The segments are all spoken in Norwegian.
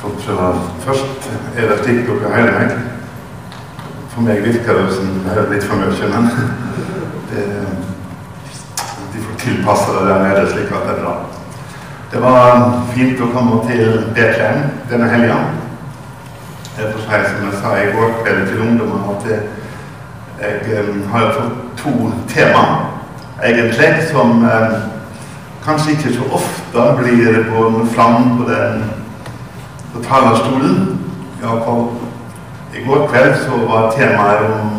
Folk skjønner Først er det slik hører meg. For meg virker det som det er litt for mye, men det, de får tilpasse det der nede slik at det er bra. Det var fint å komme til Betlehem denne helga. er for seg, som jeg sa i går kveld til ungdommene, at jeg, jeg har fått to tema, egentlig, som eh, kanskje ikke så ofte blir fram på den på talerstolen. Iallfall i går kveld så var temaet om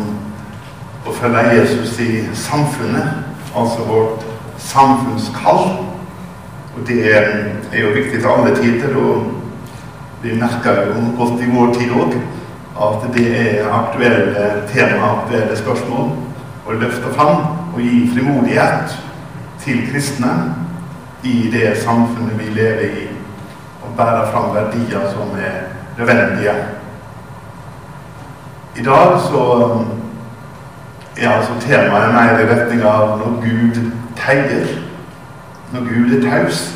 å følge Jesus i samfunnet. Altså vårt samfunnskall. Og det er, jo viktig til alle tider. Og vi merker jo godt i vår tid òg at det er aktuelle tema, aktuelle spørsmål å løfte fram og gi frimodighet til kristne i det samfunnet vi lever i og bære fram verdier som er nødvendige. I dag så um, er altså temaet mer i retning av når Gud teier. Når Gud er taus.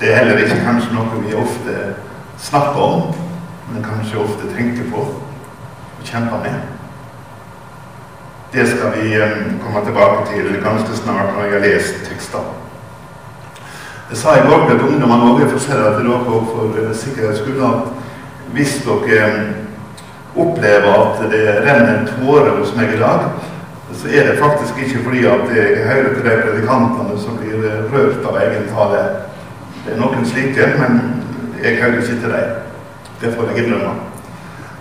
Det er heller ikke kanskje noe vi ofte snakker om, men kanskje ofte tenker på og kjemper med. Det skal vi um, komme tilbake til ganske snart når jeg har lest tekstene. Jeg sa i går til ungdommene òg, jeg får det til dere for eh, sikkerhets skyld, at hvis dere eh, opplever at det renner tårer hos meg i dag, så er det faktisk ikke fordi at jeg hører til de predikantene som blir eh, rørt av egen tale. Det er noen slike, men jeg hører ikke til dem. Det får jeg innrømme.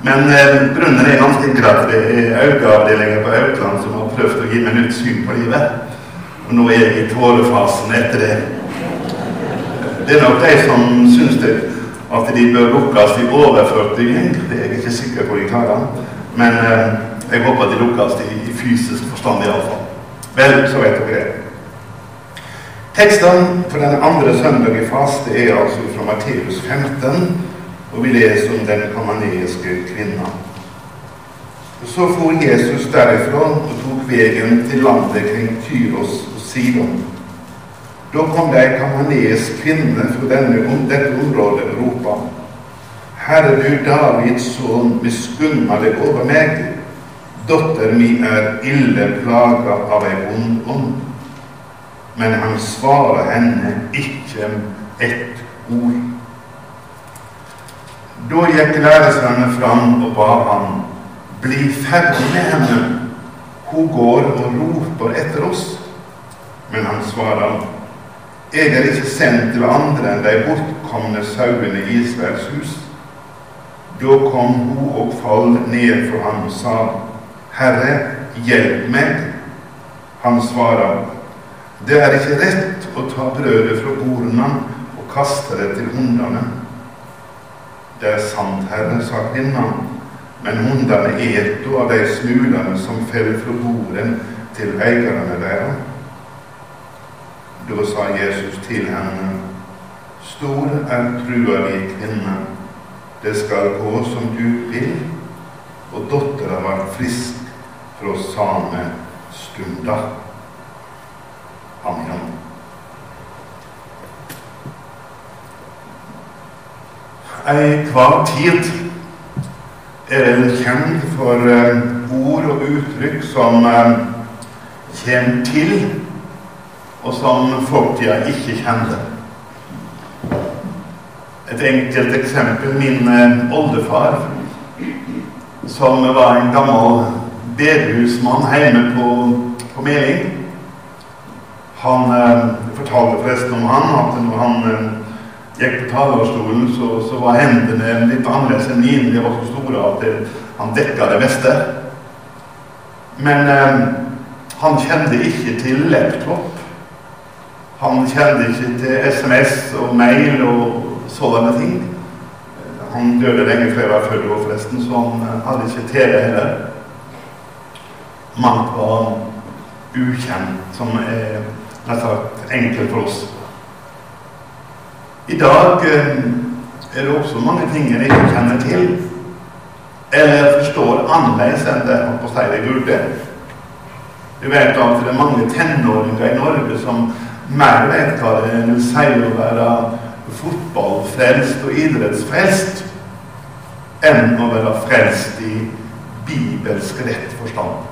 Men eh, grunnen er ganske enkel at det er øyeavdelinger på Aukland som har prøvd å gi meg nytt syn på livet. Og nå er jeg i tårefasen etter det. Det er nok de som syns det, at de bør lukkes i overført bygging. Det er jeg ikke sikker på de klarer. Men eh, jeg håper de lukkes i, i fysisk forstand iallfall. Vel, så vet dere det. Teksten for den andre søndag i faste er altså fra Matteus 15, og vi leser om den kamaneiske kvinna. Så for Jesus derifra og tok veien til landet kring Tyros og Sidon. Da kom det ei kamanes kvinne fra denne, dette området og ropa. Herre du Davids sønn, miskunna deg over meg. Datter mi er ille plaga av ei vond ånd. Men han svarer henne ikke ett ord. Da gikk læresvennene fram og ba ham, bli ferdig med henne. Hun går og roper etter oss. Men han svarer, jeg er ikke sendt til andre enn de bortkomne sauene i Israels hus. Da kom hun og fall ned for ham og sa, Herre, hjelp meg. Han svarer, det er ikke rett å ta brødet fra bordene og kaste det til hundene. Det er sant, Herre, sa kvinnen, men hundene eter av de smulene som faller fra bordet til eierne deres. Da sa Jesus til henne, Stor er trua di, kvinne. Det skal gå som du vil. Og dattera var frisk fra samme stunda. Amen. Ei kvar tid er en kjent for uh, ord og uttrykk som uh, kommer til og som fortida ikke kjente. Et enkelt eksempel min eh, oldefar, som var en gammel bedehusmann hjemme på, på Meling. Han eh, fortalte forresten om han at når han eh, gikk på talerstolen, så, så, var hendene litt annerledes enn mine. De var så store at det, han dekka det meste. Men eh, han kjente ikke til laptop. Han kjente ikke til SMS og mail og sånne ting. Han døde lenge før jeg var forresten, så han eh, hadde ikke TV heller. Mangt var ukjent, som er nesten enkelt for oss. I dag eh, er det også mange ting jeg ikke kjenner til, eller forstår annerledes enn det på seg det burde. Vi vet at det er mange tenåringer i Norge som mer enn vil si å være fotballfrelst og idrettsfrelst enn å være frelst i bibelsk rett forstand.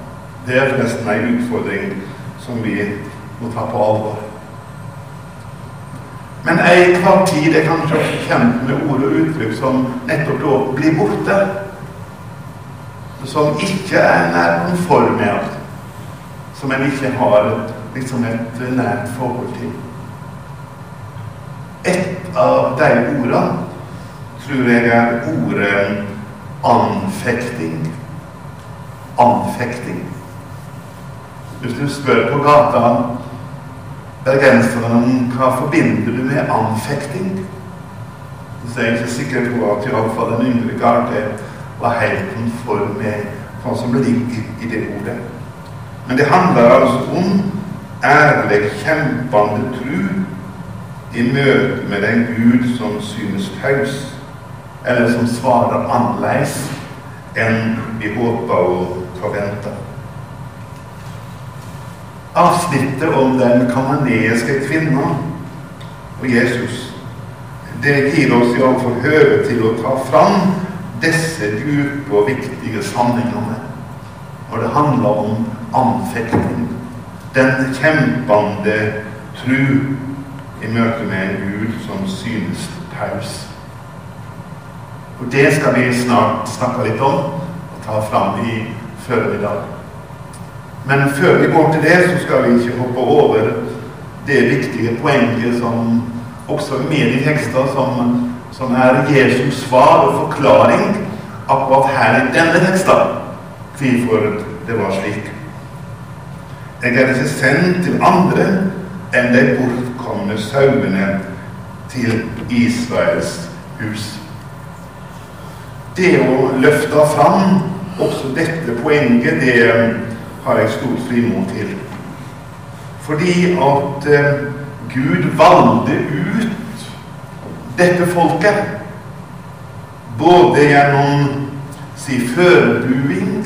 Det er forresten en utfordring som vi må ta på alvor. Men enhver tid er kanskje kjent med ord og uttrykk som nettopp da blir borte. Som ikke er nær konform med. Som en ikke har liksom et nært forhold til. Et av de ordene tror jeg er ordet anfekting. Anfekting. Hvis du spør på gata bergenserne hva forbinder du med anfekting, så er jeg ikke sikker på at iallfall den yngre garde var helt konform med hva som ligger i det ordet. Men det handler altså om ærlig, kjempende tru i møte med den Gud som synes taus, eller som svarer annerledes enn vi håper og forventer. Avsnittet om den kamaneiske kvinna og Jesus det gir oss iallfall høre til å ta fram disse dype og viktige sammenhengene når det handler om anfekting. Den kjempende tru i møte med en Gud som synes taus. Og Det skal vi snart snakke litt om og ta fram i formiddag. Men før vi går til det, så skal vi ikke hoppe over det viktige poenget som også er med i tekster, som, som er Jesus svar og forklaring akkurat her i denne teksten. Hvorfor det var slik. Jeg er ikke sendt til andre enn de bortkomne sauene til Israels hus. Det å løfte fram også dette poenget, det har jeg stor frimot til. Fordi at eh, Gud valgte ut dette folket både gjennom sin førebuing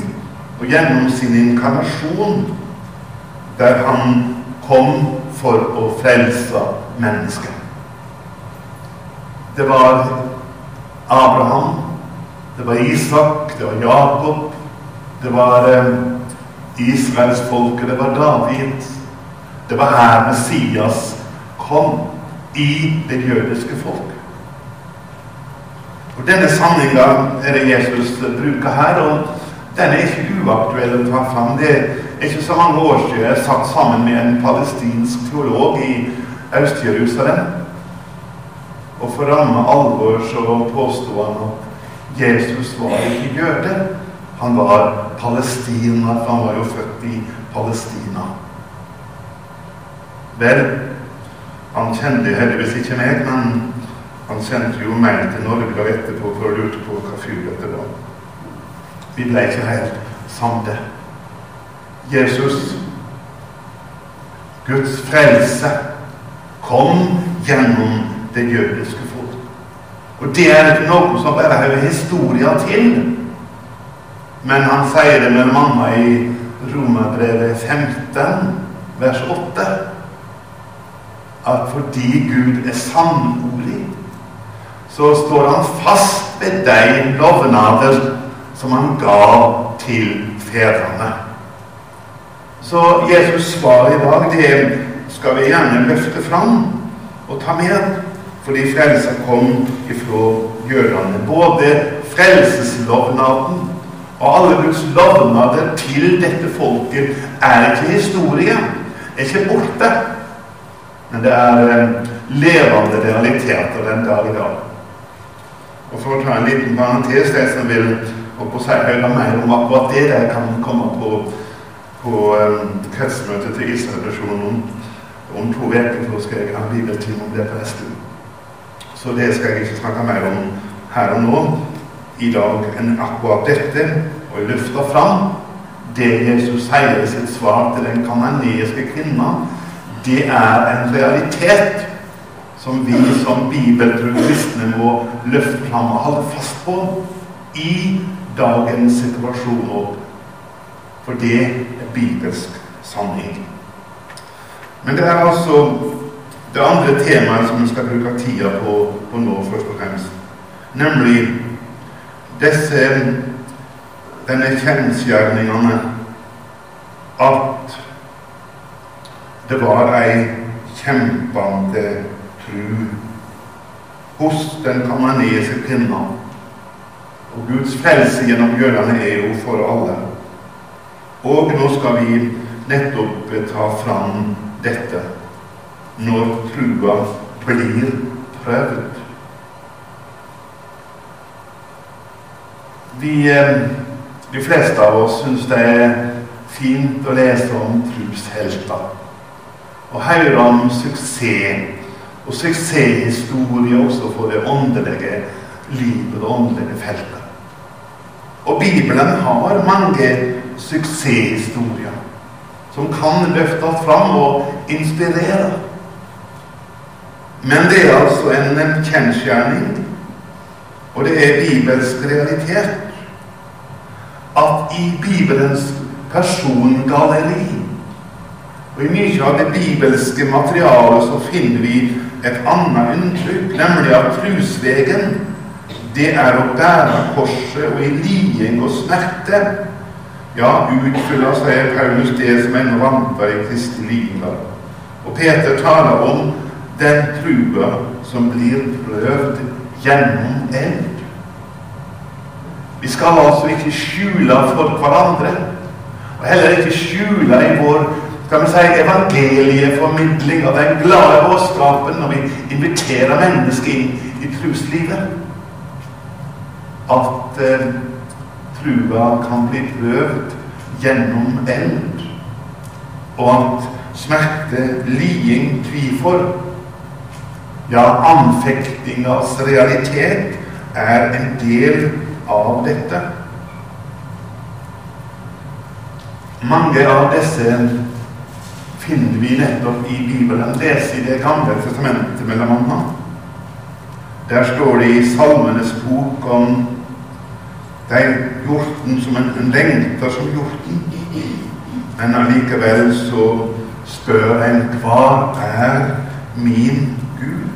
og gjennom sin inkarnasjon, der han kom for å frelse mennesket. Det var Abraham, det var Isak, det var Jakob, det var eh, Israelsfolket, det var David. Det var her Messias kom, i det jødiske folk. Og Denne sanninga er det Jesus bruker her, og den er ikke uaktuell å ta fram. Det ikke så mange år siden jeg satt sammen med en palestinsk teolog i Øst-Jerusalem. Og for ramme alvor så påsto han at Jesus var ikke jøde. Han var palestiner, for han var jo født i Palestina. Vel, han kjente heldigvis ikke meg, men han sendte jo meg til Norge da etterpå for å lure på hva fyr dette var. Vi ble ikke helt samde. Jesus, Guds frelse, kom gjennom det jødiske folk. Og det er ikke noe som bare hører historien til. Men han sier det med mamma i Romerbrevet 15, vers 8, at fordi Gud er sannordig, så står han fast ved de lovnader som han ga til fedrene. Så Jesus' svar i dag, det skal vi gjerne løfte fram og ta med, fordi frelsa kom ifra jødene. Både frelseslovnaden og alle Guds lovnader til dette folket er ikke historie, er ikke borte. Men det er eh, levende realiteter den dag i dag. Og For å ta en liten parentes, de som vil på si, høre mer om akkurat det, der kan komme på, på um, kretsmøtet til Israel-nasjonen om, to uker. Så skal jeg ha bibeltime om det på neste Så det skal jeg ikke snakke mer om her og nå i dag enn akkurat dette, og jeg løfter fram det Jesus sier i sitt svar til den kananiske kvinna. Det er en realitet som vi som bibeltro kristne må løfte fram og holde fast på i dagens situasjon. For det bibelsk sanning. Men det er altså det andre temaet som vi skal bruke tida på, på nå, først og fremst. Nemlig disse denne kjensgjerningene at det var ei kjempende tru hos den kamanese kvinna. Og Guds frelse gjennom jødene er jo for alle. Og nå skal vi nettopp ta fram dette når trua blir prøvd. De, eh, de fleste av oss syns det er fint å lese om trushelter Og høre om suksess og suksesshistorie også for det åndelige livet og det åndelige feltet. Og Bibelen har mange suksesshistorier som kan løftes fram og inspirere. Men det er altså en, en kjensgjerning, og det er bibelsk realitet, at i Bibelens persongalleri og i mye av det bibelske materialet så finner vi et annet inntrykk, nemlig at trusvegen, det er å bære korset og i liding og smerte. Ja, utfyller, sier Paulus, det som en ramper i Kristi lignende. Og Peter taler om den trua som blir prøvd gjennom eld. Vi skal altså ikke skjule for hverandre, og heller ikke skjule i vår skal vi si, evangelieformidling av den glade budskapen når vi inviterer mennesker inn i truslivet. At eh, trua kan bli prøvd gjennom eld, og at smerte, liding, tvifor ja, anfektingas realitet er en del av dette. Mange av disse finner vi nettopp i Bibelen. Les i Det gamle testamentet, mellom annet. Der står det i Salmenes bok om de hjorten som en, en lengter som hjorten. Men allikevel så spør en hva er min Gud?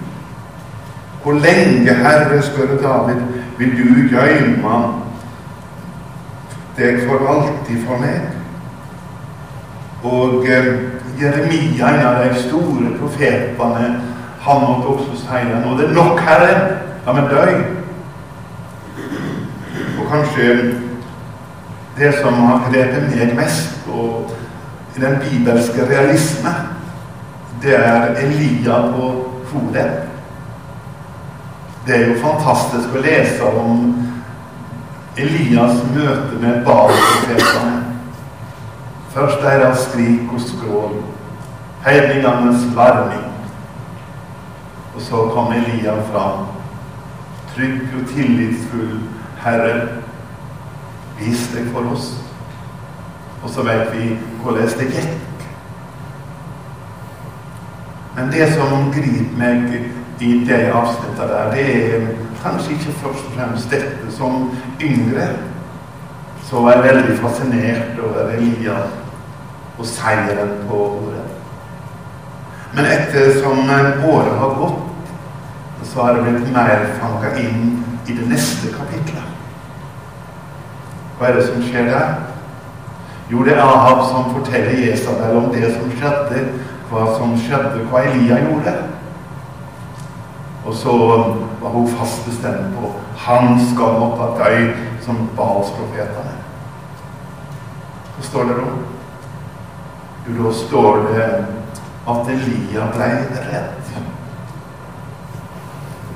Hvor lenge, Herre, spør David, vil du gjemme deg for alltid for meg? Og eh, Jeremia, en av de store profetene, han måtte også si det. Nå det er nok, Herre. La meg dø. Kanskje det som har grepet meg mest og i den bibelske realisme, det er Elia på hodet. Det er jo fantastisk å lese om Elias møte med Baal-profetene. Først deres skrik og skrål, hedningenes larming. Og så kom Elia fram, trygg og tillitsfull. Herre, vis deg for oss. Og så vet vi hvordan det gikk. Men det som griper meg i det avsnittet der, det er kanskje ikke først og fremst dette som yngre. Så var jeg veldig fascinert over Elia og seieren på ordet. Men ettersom året har gått, så har det blitt mer fanga inn i det neste kapitlet. Hva er det som skjer der? Jo, det er Ahab som forteller Jesabel om det som skjedde, hva som skjedde, hva Elia gjorde. Og så var hun fast bestemt på han skal måtte dø som Balsprofetene. Hva står det da? Jo, da står det at Elia ble redd.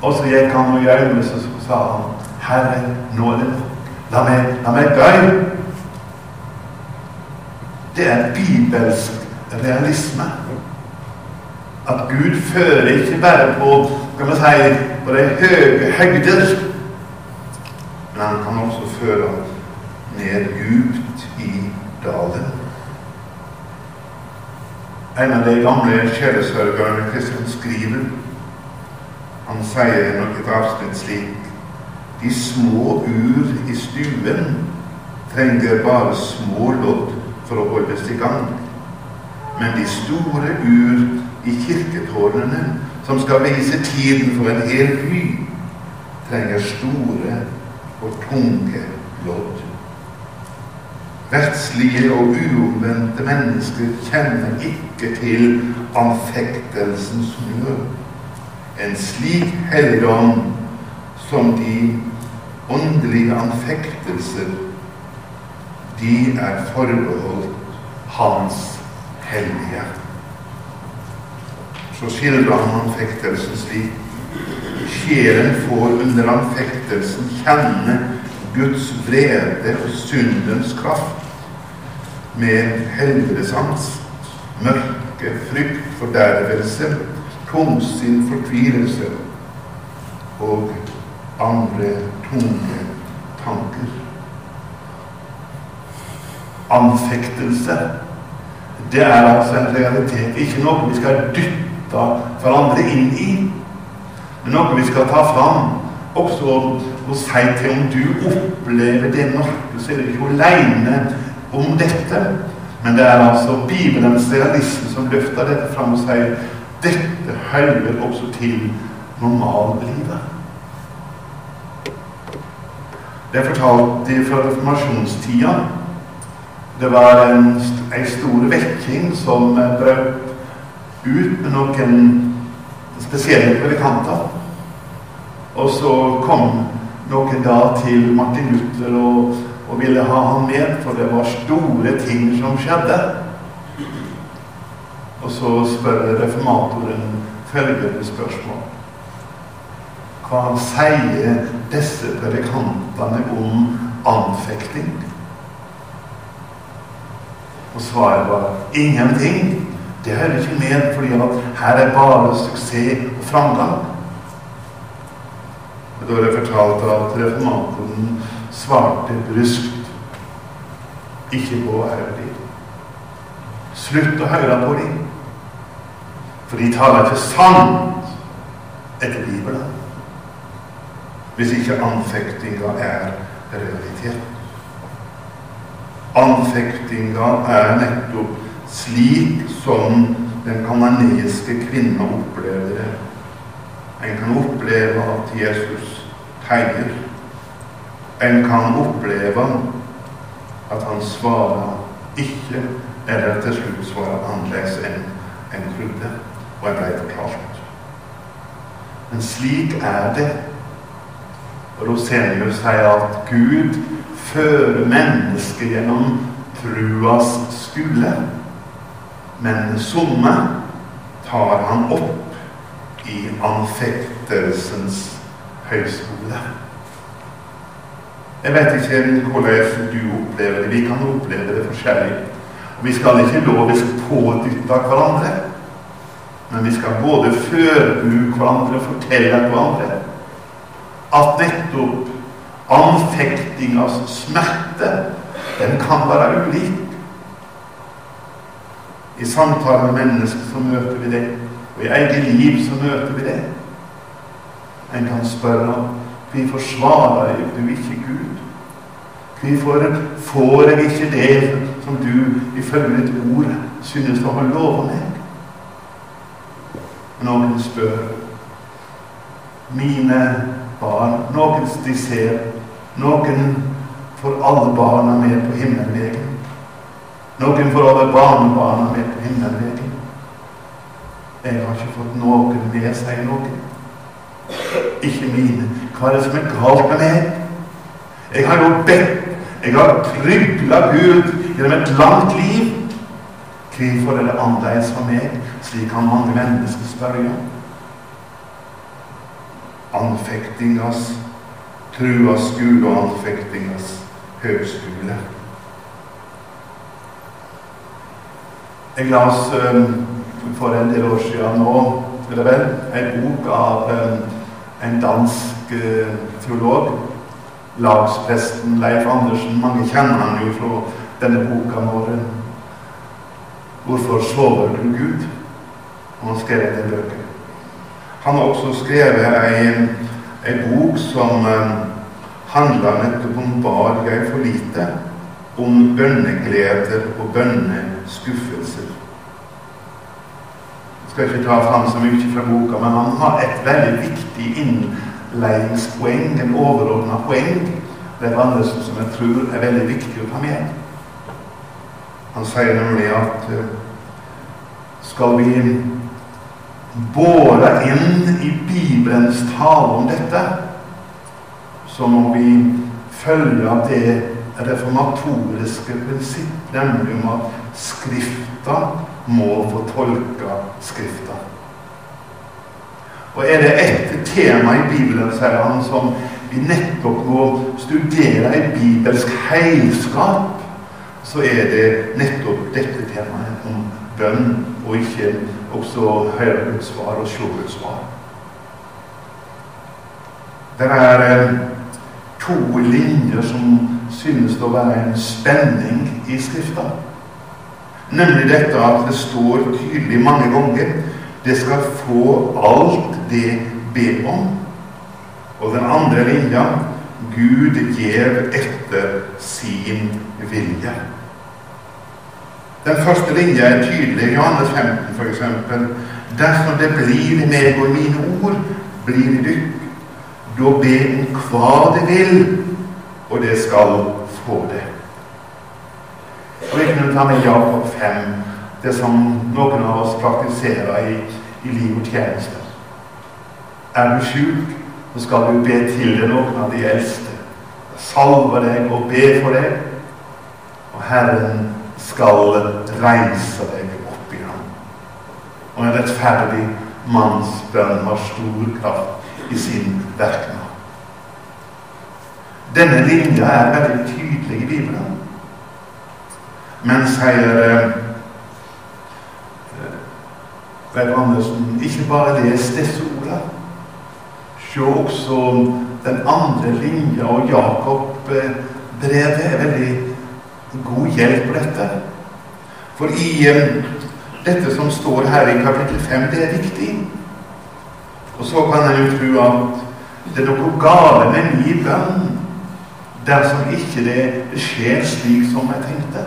Og så gikk han og gjemte seg, så sa han, Herre, nå er det nok. La meg, la meg dø. Det er bibelsk realisme at Gud fører ikke bare på kan man si, på de høye høyder, men han kan også føre ned djupt i dalen. En av de gamle sjelesørgerne Kristian skriver, han sier nok et avsnitt slik De små ur i stuen trenger bare små lodd for å holdes i gang. Men de store ur i kirketårnene, som skal vise tiden for en hel by, trenger store og tunge lodd. Verdslige og uomvendte mennesker kjenner ikke til anfektelsens nød. En slik helligdom som de åndelige anfektelser, de er forbeholdt Hans hellige. Så skildrer han anfektelsen slik. Sjelen får under anfektelsen kjenne Guds vrede og syndens kraft med helvedesangst, mørke, frykt, fordervelse, tungsinn, fortvilelse og andre tunge tanker. Anfektelse, det er altså en realitet, ikke noe vi skal dytte hverandre inn i, men noe vi skal ta fram. Også å si til om du opplever det mørke, så er du ikke alene om dette. Men det er altså Bibelens realisme som løfter dette fram og sier dette hører også til normallivet. Det fortalte de fra reformasjonstida. Det var en, en stor vekking som brøt ut med noen spesielle predikanter. Og så kom noen da til Martin Luther og, og ville ha han med, for det var store ting som skjedde. Og så spør reformatoren følgende spørsmål. Hva sier disse predikantene om anfekting? Og svaret var ingenting. Det hører ikke med, fordi at her er bare suksess og framgang. Og Da har jeg fortalt at reformatoren svarte bryskt Ikke gå og hør dem. Slutt å høre på dem. For de taler ikke sant etter Bibelen. Hvis ikke anfektinga er realitet. Anfektinga er nettopp slik som den kananiske kvinna opplever det. En kan oppleve at Jesus tegner. En kan oppleve at han svarer ikke, eller til slutt svarer annerledes enn en trodde, og en ble fortalt. Men slik er det. Rosenius sier at Gud fører mennesket gjennom truas skule. men somme tar han opp i anfektelsens høyskole. Jeg vet ikke hvordan du opplever det. Vi kan oppleve det forskjellig. Og Vi skal ikke lovisk pådytte hverandre, men vi skal både forberede hverandre og fortelle hverandre at nettopp anfektingas smerte, den kan være ulik. I samtale med mennesker så møter vi det, og i eget liv så møter vi det. En kan spørre hvorfor svarer du ikke Gud? Hvorfor får jeg ikke det som du ifølge ditt ord synes å ha lova meg? Noen spør mine barn, noen de ser, noen får alle barna med på himmelvegen. Noen får alle barnebarna med på himmelvegen. Jeg har ikke fått noen med, sier noen. Ikke mine. Hva er det som er galt med meg? Jeg har jo bedt, jeg har trygla Gud gjennom et langt liv. Hvorfor er det annerledes for meg? Slik kan mange mennesker spørre. Anfektingas, truas Gud og anfektingas høgskole. Jeg las um, for en del år siden nå, eller vel, en bok av um, en dansk uh, teolog, lagspresten Leif Andersen. Mange kjenner han jo fra denne boka vår 'Hvorfor sover du, Gud?' Og han skrev den bøker. Han har også skrevet ei, ei bok som um, handler nettopp om Bar jeg for lite? Om bønnegleder og bønneskuffelser. Jeg skal ikke ta fram så mye fra boka, men han har et veldig viktig innleiingspoeng, en overordna poeng, Det er andre som jeg tror er veldig viktig å ta med. Han sier nemlig at eh, skal vi båre inn i Bibelens tale om dette, så må vi følge av det reformatoriske prinsipp, nemlig om at Skrifta må få tolke Skrifta. Og er det ett tema i Bibelen, sier han, som vi nettopp må studere i bibelsk heilskap, så er det nettopp dette temaet om bønn, og ikke også høre Guds svar og se Guds svar. Det er eh, to linjer som synes å være en spenning i Skrifta. Nemlig dette at det står tydelig mange ganger det skal få alt det ber om. Og den andre linja Gud gjev etter sin vilje. Den første linja er tydelig. i Johannes 15 f.eks. Dersom det blir i meg og mine ord, blir i dykk. Da be om hva det vil, og det skal få det. Og Vi kunne ta med Jakob 5, det som noen av oss praktiserer i, i liv og tjeneste. Er du sjuk, så skal du be til deg noen av de eldste. Salve deg og be for deg. Og Herren skal reise deg opp igjen. Og en rettferdig manns bønn har stor kraft i sin verknad. Denne linja er veldig tydelig i Bibelen. Men sier eh, Andersen, ikke bare les disse ordene. Se også den andre linja, og Jakob-brevet er veldig god hjelp på dette. For i dette som står her i kapittel 5, det er viktig. Og så kan en jo tro at det er noe gale med min bønn dersom ikke det skjer slik som jeg tenkte.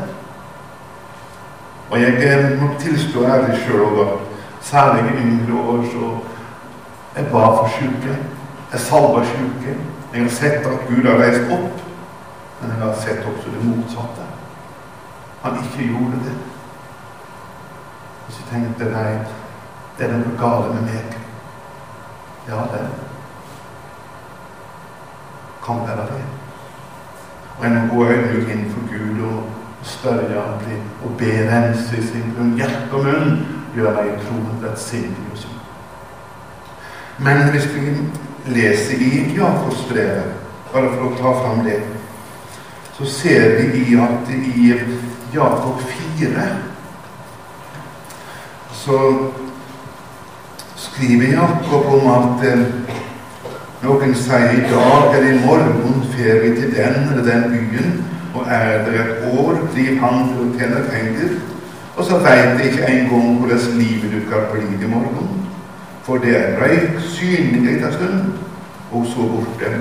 Og jeg eh, må tilstå ærlig sjøl at særlig i yngre år så jeg ba for syke. Jeg salva sjuke. Jeg har sett at Gud har reist opp, men jeg har sett også det motsatte. Han ikke gjorde det. Og så tenkte jeg det er noe galt med meg. Ja, det kan være det. Og en må gå ødmjuk inn for Gud og spørre ham og be rense i sin grunn. Hjerte og munn gjør meg i troen rettsindig og sånn. Men hvis vi leser i Jakobsbrevet, bare for å ta fram det, så ser vi i at i Jakob 4 så skriver Jakob om at eh, noen sier i dag eller i morgen fer vi til den eller den byen, og er det et år, driver for å tjene penger. Og så veit de ikke engang hvordan livet du kan bli i morgen. For det er røyk synlig en stund, og så borte.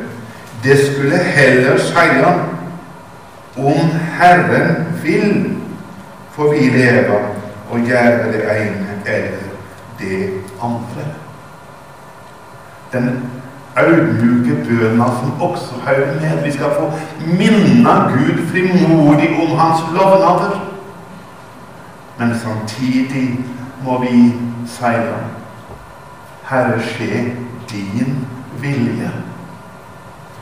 Det skulle heller seie om Herren vil, for vi lever og gjøre det ene eller det andre. Den audmjuke bønna som også hører med. Vi skal få minne Gud frimodig om Hans lovnader. Men samtidig må vi si Herre, skje din vilje.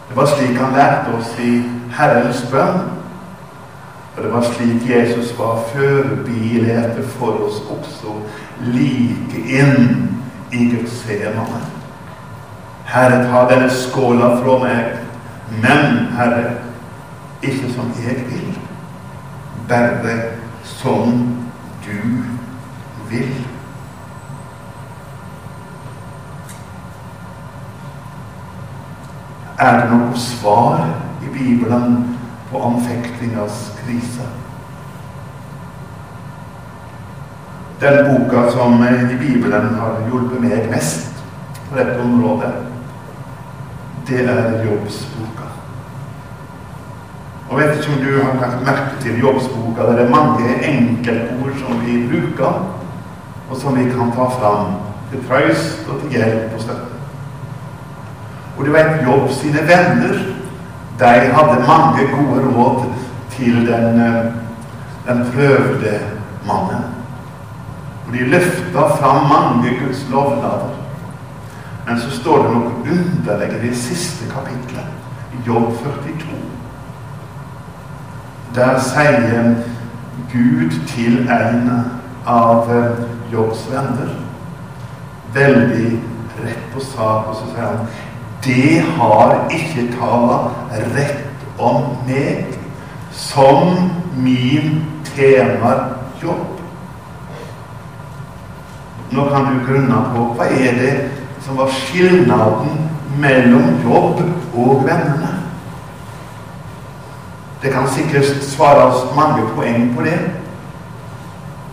Det var slik han lærte oss i Herrens bønn. Og det var slik Jesus var forbilde for oss også like inn i Guds semane. Herre, ta denne skåla fra meg, men, Herre, ikke som jeg vil, bare som du vil. Er det noe svar i Bibelen på anfektingas krise? Den boka som i Bibelen har hjulpet meg mest på dette området, det er jobbsboka. Og vet ikke om du har lagt merke til jobbsboka. Det er mange enkeltord som vi bruker. og som vi kan ta fram til trøst og til hjelp og støtte. Og du vet, Jobb sine venner de hadde mange gode råd til den, eh, den prøvde mannen. Og de løfta fram mange Guds lovnader. Men så står det noe underlig i det siste kapitlet, i Jobb 42. Der sier Gud til en av eh, Jobbs venner veldig rett på sak, og så sier han det har ikke tala rett om meg som min tjener jobb. Nå kan du grunne på hva er det som var skilnaden mellom jobb og vennene. Det kan sikkert svares mange poeng på det,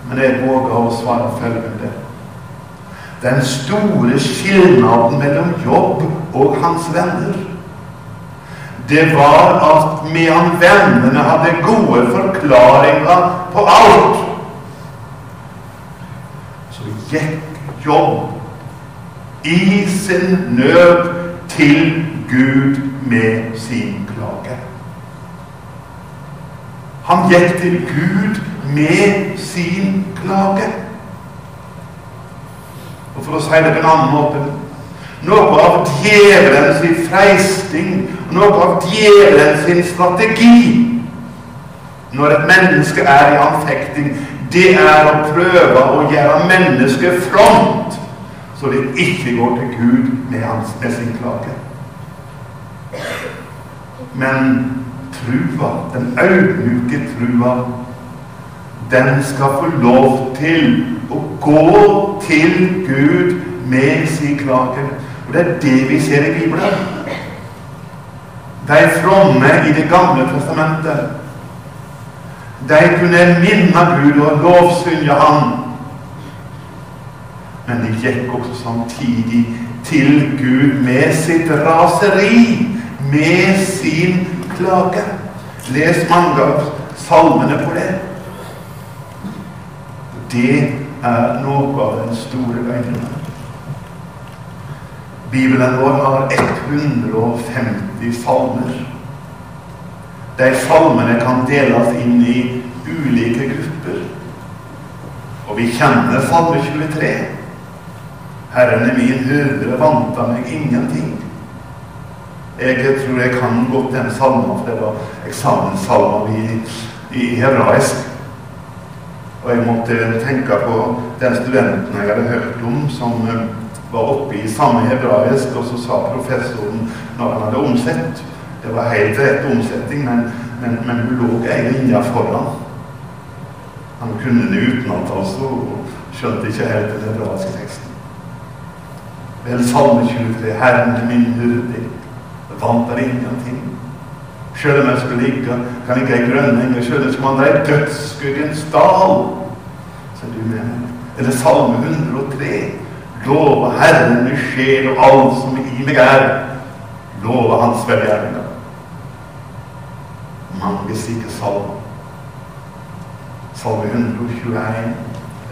men jeg våger å svare følgende. Den store skilnaden mellom jobb og hans venner, det var at medan vennene hadde gode forklaringer på alt, så gikk jobb i sin nød til Gud med sin klage. Han gikk til Gud med sin klage. Og for å si det på en annen måte noe av djevelens freisting, noe av djevelens strategi når et menneske er i anfekting, det er å prøve å gjøre mennesket front, så det ikke går til Gud med, hans, med sin klage. Men trua, den audmjuke trua, den skal få lov til å gå til Gud med sin klage. Og det er det vi ser i Bibelen. De fromme i Det gamle testamentet, de kunne minne Gud og lovsynge Han. Men de gikk også samtidig til Gud med sitt raseri, med sin klage. Les mange av salmene på det. Det er noe av den store løgnen. Bibelen vår har 150 salmer. De salmene kan deles inn i ulike grupper. Og vi kjenner Salme 23. Herren er min hyrde, vant av meg ingenting. Jeg tror jeg kan godt den salmen, for det var eksamenssalmen i, i hebraisk. Og jeg måtte tenke på den studenten jeg hadde hørt om, som eh, var oppe i samme hebraisk, og så sa professoren når han hadde omsett Det var helt rett omsetning, men, men, men hun lå ei linje foran. Han kunne det utenat, altså, og skjønte ikke helt den hebraiske teksten. Vel, Salme 23, Herren er min hyrde fant der ingenting. Selv om jeg skulle ligge, kan ligge i grønne enger, selv om han er i dødsskuggens dal, så du med meg. Eller Salme 103. Love Herren med sjel og alt som i meg er. Love Hans velgjerninger. Mange slike salmer. Salme 121.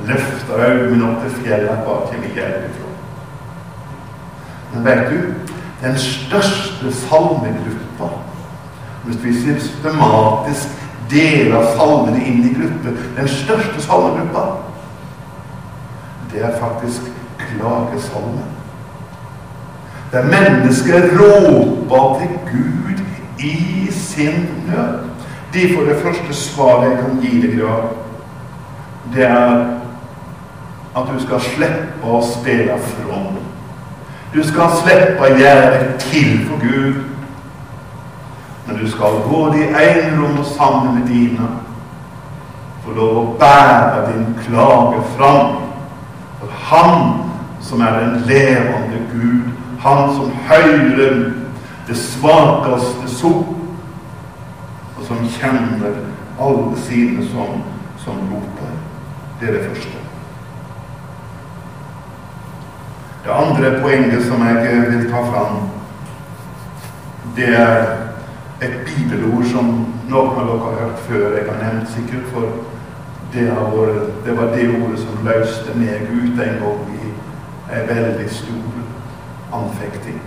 Løfter øynene opp til fjellet, hva kommer hjelp ifra? Men vet du, den største salmegruppa. Hvis vi systematisk deler salmene inn i grupper Den største salmegruppa, det er faktisk klagesalmen. Der mennesker råper til Gud i sin nød. De får det første svaret jeg kan gi deg i dag. Det er at du skal slippe å spille from. Du skal slippe å gjøre deg til for Gud. Men du skal gå i rom sammen med dine. Få lov å bære din klage fram. For Han som er en levende Gud, Han som hører det svakeste sukk, og som kjenner alle sine som, som roper. Det er det første. Det andre poenget som jeg vil ta fram, det er et bibelord som noen av dere har hørt før. Jeg har nevnt sikkert for det, var det ordet som løste meg ut en gang i en veldig stor anfekting.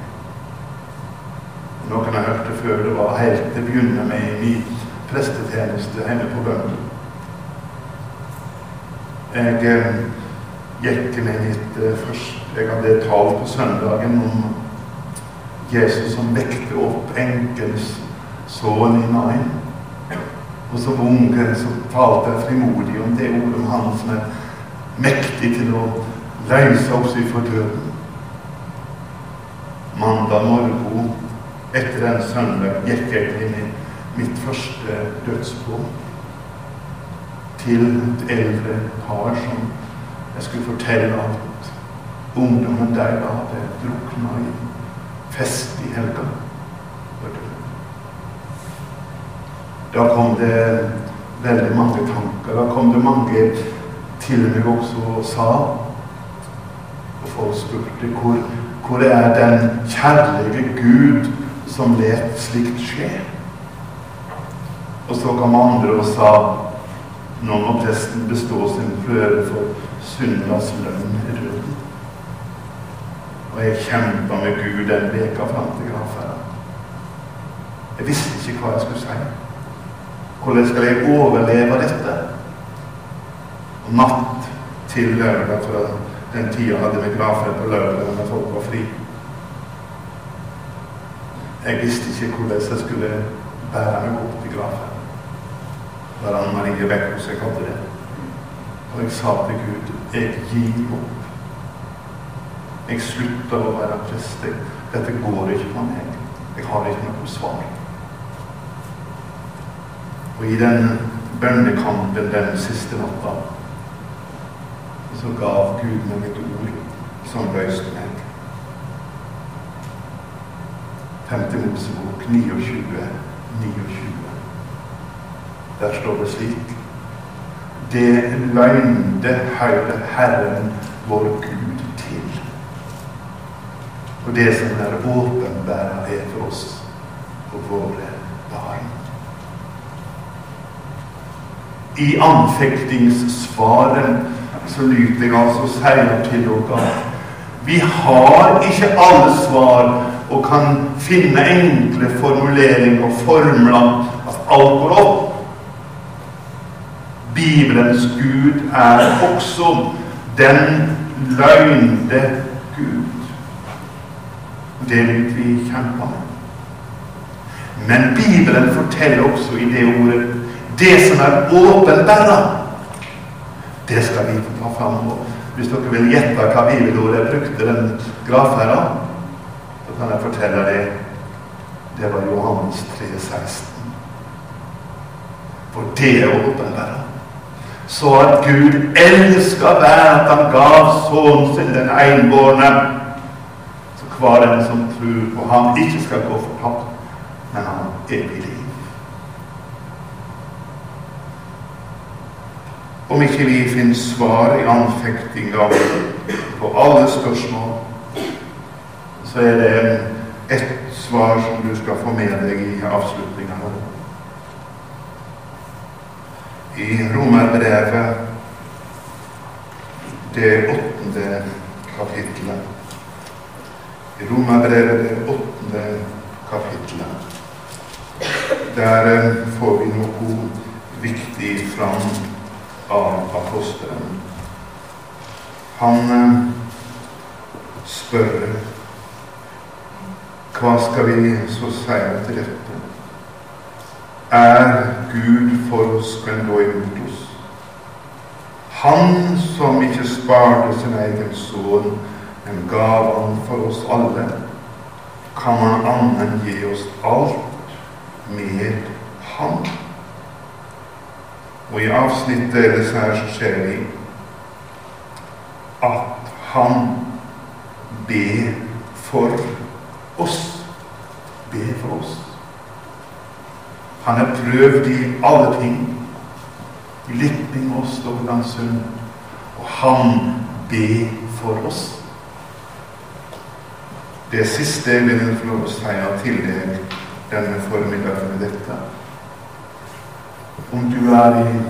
Noen har hørt det før. Det var helt det begynner med i min prestetjeneste hjemme på Bømlo. Jeg eh, gikk med mitt eh, første Jeg hadde talt på søndagen om Jesus som vekte opp enkens sønn i Nain. Og som ung så talte jeg frimodig om det ordet om Han som er mektig til å løse oss ifra døden. Mandag morgen etter en søndag gikk jeg inn i mitt første dødsbo til et eldre par som jeg skulle fortelle at ungdommen der hadde drukna i fest i helga. Da kom det veldig mange tanker. Da kom det mange til meg også og sa folk spurte hvor, hvor er den kjærlige Gud som let slikt skje? Og så kom andre og sa nå må presten bestå sin prøve for syndas lønn i Røden. Og jeg kjempa med Gud den veka fram til gravferda. Jeg visste ikke hva jeg skulle si. Hvordan skal jeg overleve dette? Og natt til lørdag, for den tida hadde vi gravferd på lørdag når folk var fri. Jeg visste ikke hvordan jeg skulle bære meg opp til gravferden. Bare Anne Marie Bekkos jeg hadde det. Og jeg sa til Gud jeg gir opp. Jeg slutter å være prest. Dette går ikke for meg. Jeg har ikke noe svar. Og i den bønnekampen den siste natta så gav Gud meg et ord som løste meg. 5. Mosebok 29, 29. Der står det slik Det løgnde høyre Herren vår Gud til. Og det som er åpenbæra, er for oss og våre barn i anfektingssvaret så lyder jeg altså sier til dere vi har ikke alle svar og kan finne enkle formuleringer og formler at alt går opp. Bibelens Gud er også den løgnde Gud. Det vil vi kjempe med. Men Bibelen forteller også i det ordet det som er åpenbæra, det skal vi få ta fram. Og hvis dere vil gjette hva bibelordet jeg brukte den gravferda, så kan jeg fortelle det. Det var Johannes 3,16. For det er åpenbart. Så at Gud elska hver at han gav sønnen sin den enbårne, så hver den som tror på ham, ikke skal gå fortapt, men han evig liv. Om ikke vi finner svar i anfektinga på alle spørsmål, så er det ett svar som du skal få med deg i avslutninga nå. I Romerbrevet, det åttende kapittelet. I Romerbrevet, det åttende kapittelet. Der eh, får vi noe viktig fram av apostelen. Han eh, spør hva skal vi så si til dette? Er Gud for oss, men da imot oss? Han som ikke sparte sin egen sønn, men gav han for oss alle, kan han annen gi oss alt med Han? Og i avsnittet ellers her så ser vi at han ber for oss. Ber for oss. Han er prøvd i alle ting. I lytting og Stoklandsund. Og han ber for oss. Det siste jeg vil få lov å si til deg denne formiddagen med dette om du er i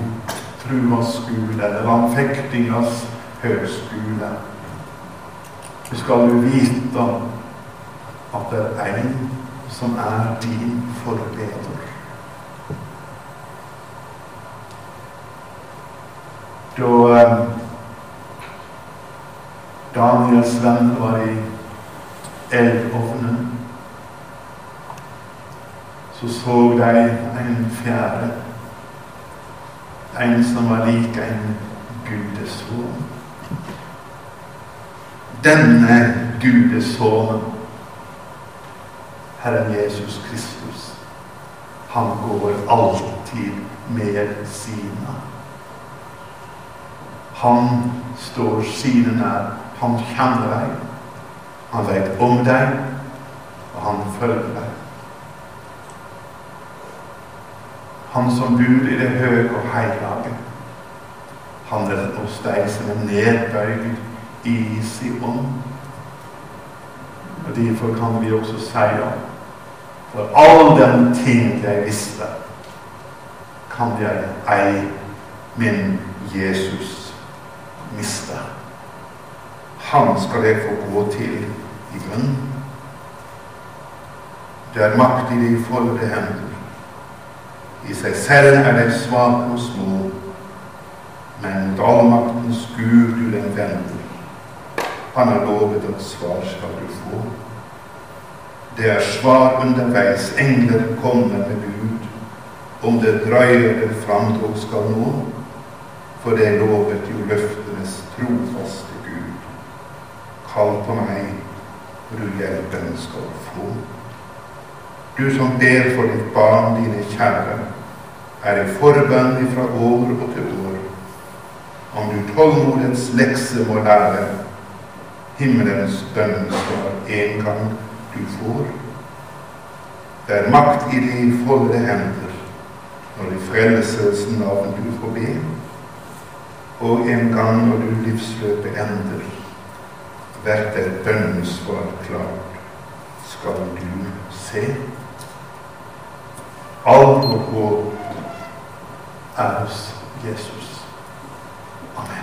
truas skole eller landfektingas høgskole. Så skal du vite at det er en som er din forbeder. Da eh, Daniels venn var i eldovnen, så så de en fjerde. En som var lik en gudesån. Denne gudesånen, Herren Jesus Kristus, han går alltid med sine. Han står sine nær. Han kjenner deg. Han vet om deg, og han følger deg. Han som bor i det høye og hellige. Han er hos deg som er nedbøyd i sin ånd. Og Derfor kan vi også si om for all den ting jeg visste, kan jeg ei min Jesus miste. Han skal jeg få gå til i bønn. Det er makt i de forrige hender. I seg selv er de svak og små, men mot allmaktens Gud du den vender. Han har lovet at svar skal du få. Det er svar underveis, engler kommer med Gud. Om det drøyer det framdrog skal nå, for det lovet jo løftenes trofaste Gud. Kall på meg, for du hjelpen skal få. Du som ber for ditt barn, dine kjære, er i forbønn ifra år og til år. Om du tålmodens lekse må lære, himmelens bønnesvar en gang du får. Det er makt i de folde hender når i frelses navn du får be. Og en gang når du livsløpet ender, blir et bønnesvar klart, skal du se. Alt vårt håp er hos Jesus. Amen.